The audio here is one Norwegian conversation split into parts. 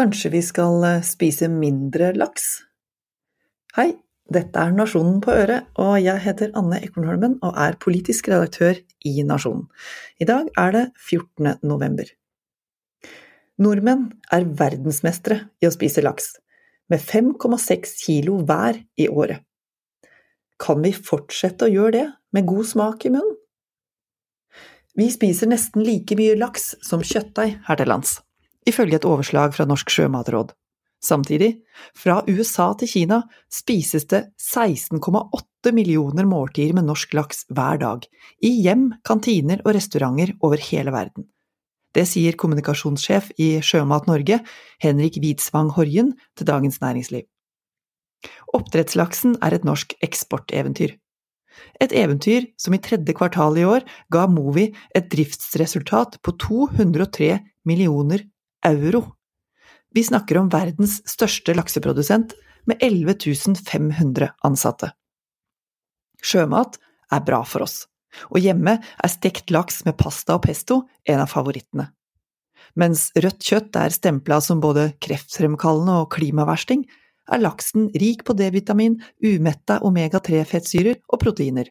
Kanskje vi skal eh, spise mindre laks? Hei, dette er Nasjonen på øret, og jeg heter Anne Ekornholmen og er politisk redaktør i Nasjonen. I dag er det 14. november. Nordmenn er verdensmestere i å spise laks, med 5,6 kilo hver i året. Kan vi fortsette å gjøre det, med god smak i munnen? Vi spiser nesten like mye laks som kjøttdeig her til lands ifølge et overslag fra Norsk sjømatråd. Samtidig, fra USA til Kina spises det 16,8 millioner måltider med norsk laks hver dag, i hjem, kantiner og restauranter over hele verden. Det sier kommunikasjonssjef i Sjømat Norge, Henrik Widsvang Horjen, til Dagens Næringsliv. Oppdrettslaksen er et norsk eksporteventyr. Et eventyr som i tredje kvartal i år ga Movi et driftsresultat på 203 millioner euro. Vi snakker om verdens største lakseprodusent med 11 500 ansatte. Sjømat er bra for oss, og hjemme er stekt laks med pasta og pesto en av favorittene. Mens rødt kjøtt er stempla som både kreftfremkallende og klimaversting, er laksen rik på D-vitamin, umetta omega-3-fettsyrer og proteiner,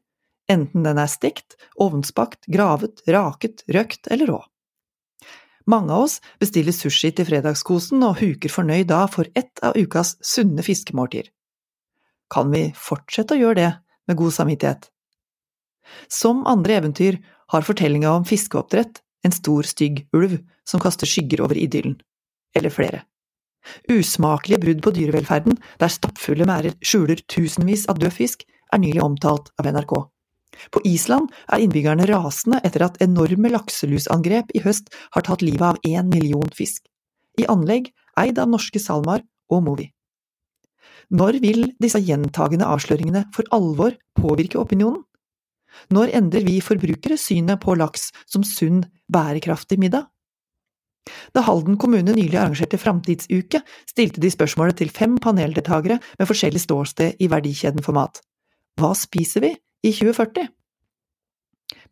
enten den er stekt, ovnsbakt, gravet, raket, røkt eller rå. Mange av oss bestiller sushi til fredagskosen og huker fornøyd da for ett av ukas sunne fiskemåltider. Kan vi fortsette å gjøre det med god samvittighet? Som andre eventyr har fortellinga om fiskeoppdrett en stor, stygg ulv som kaster skygger over idyllen. Eller flere. Usmakelige brudd på dyrevelferden der stappfulle merder skjuler tusenvis av død fisk, er nylig omtalt av NRK. På Island er innbyggerne rasende etter at enorme lakselusangrep i høst har tatt livet av én million fisk. I anlegg eid av norske SalMar og Movi. Når vil disse gjentagende avsløringene for alvor påvirke opinionen? Når endrer vi forbrukere synet på laks som sunn, bærekraftig middag? Da Halden kommune nylig arrangerte Framtidsuke, stilte de spørsmålet til fem paneldeltakere med forskjellig ståsted i verdikjeden for mat. Hva spiser vi i 2040.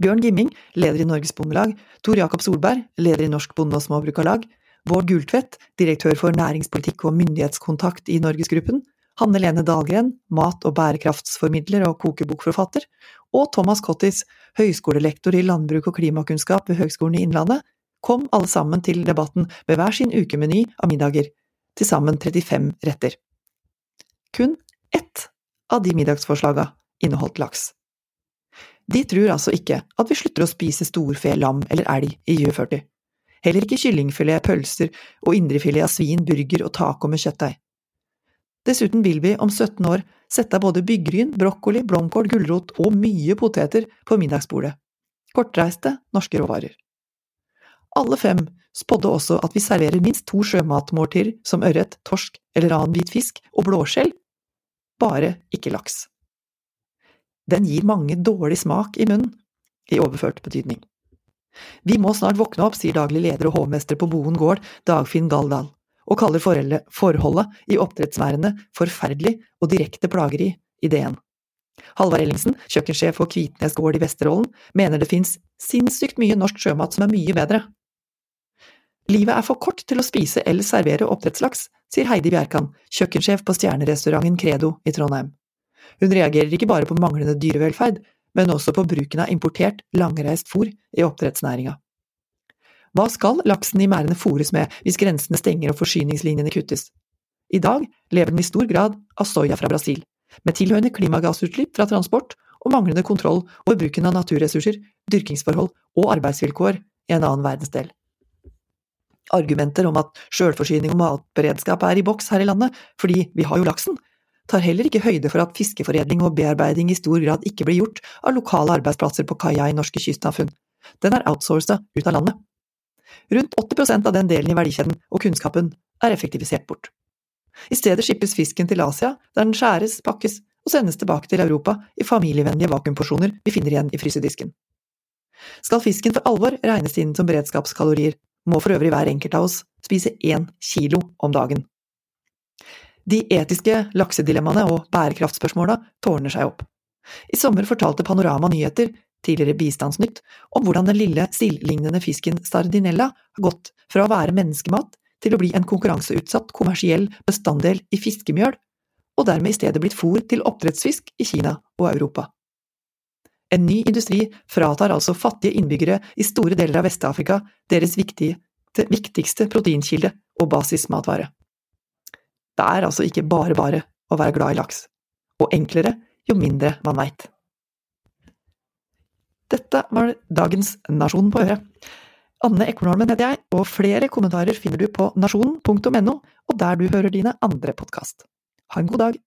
Bjørn Gimming, leder i Norges Bondelag, Tor Jakob Solberg, leder i Norsk Bonde- og Småbrukarlag, Bård Gultvedt, direktør for næringspolitikk og myndighetskontakt i Norgesgruppen, Hanne Lene Dahlgren, mat- og bærekraftsformidler og kokebokforfatter, og Thomas Cottis, høyskolelektor i landbruk og klimakunnskap ved Høgskolen i Innlandet, kom alle sammen til debatten med hver sin ukemeny av middager, til sammen 35 retter. Kun ett av de middagsforslaga inneholdt laks. De tror altså ikke at vi slutter å spise storfe, lam eller elg i 2040. Heller ikke kyllingfilet, pølser og indrefilet av svin, burger og taco med kjøttdeig. Dessuten vil vi om 17 år sette av både byggryn, brokkoli, blomkål, gulrot og mye poteter på middagsbordet. Kortreiste, norske råvarer. Alle fem spådde også at vi serverer minst to sjømatmåltider som ørret, torsk eller annen hvit fisk og blåskjell, bare ikke laks den gir mange dårlig smak i munnen, i overført betydning. Vi må snart våkne opp, sier daglig leder og hovmester på Boen gård, Dagfinn Galdal, og kaller forholdet i oppdrettsværene forferdelig og direkte plageri i DN. Halvard Ellingsen, kjøkkensjef for Kvitnes gård i Vesterålen, mener det fins sinnssykt mye norsk sjømat som er mye bedre. Livet er for kort til å spise eller servere oppdrettslaks, sier Heidi Bjerkan, kjøkkensjef på stjernerestauranten Credo i Trondheim. Hun reagerer ikke bare på manglende dyrevelferd, men også på bruken av importert, langreist fôr i oppdrettsnæringa. Hva skal laksen i merdene fôres med hvis grensene stenger og forsyningslinjene kuttes? I dag lever den i stor grad av soya fra Brasil, med tilhørende klimagassutslipp fra transport og manglende kontroll over bruken av naturressurser, dyrkingsforhold og arbeidsvilkår i en annen verdensdel. Argumenter om at sjølforsyning og matberedskap er i boks her i landet, fordi vi har jo laksen, tar heller ikke høyde for at fiskeforedling og bearbeiding i stor grad ikke blir gjort av lokale arbeidsplasser på kaia i norske kystsamfunn. Den er outsourca ut av landet. Rundt 80% av den delen i verdikjeden og kunnskapen er effektivisert bort. I stedet skippes fisken til Asia, der den skjæres, pakkes og sendes tilbake til Europa i familievennlige vakuumporsjoner vi finner igjen i frysedisken. Skal fisken for alvor regnes inn som beredskapskalorier, må for øvrig hver enkelt av oss spise én kilo om dagen. De etiske laksedilemmaene og bærekraftspørsmåla tårner seg opp. I sommer fortalte Panorama Nyheter, tidligere Bistandsnytt, om hvordan den lille, sildlignende fisken sardinella har gått fra å være menneskemat til å bli en konkurranseutsatt kommersiell bestanddel i fiskemjøl, og dermed i stedet blitt fôr til oppdrettsfisk i Kina og Europa. En ny industri fratar altså fattige innbyggere i store deler av Vest-Afrika deres viktigste proteinkilde og basismatvare. Det er altså ikke bare bare å være glad i laks, og enklere jo mindre man veit. Dette var dagens Nasjonen på øret. Anne Ekornholmen heter jeg, og flere kommentarer finner du på nasjonen.no, og der du hører dine andre podkast. Ha en god dag!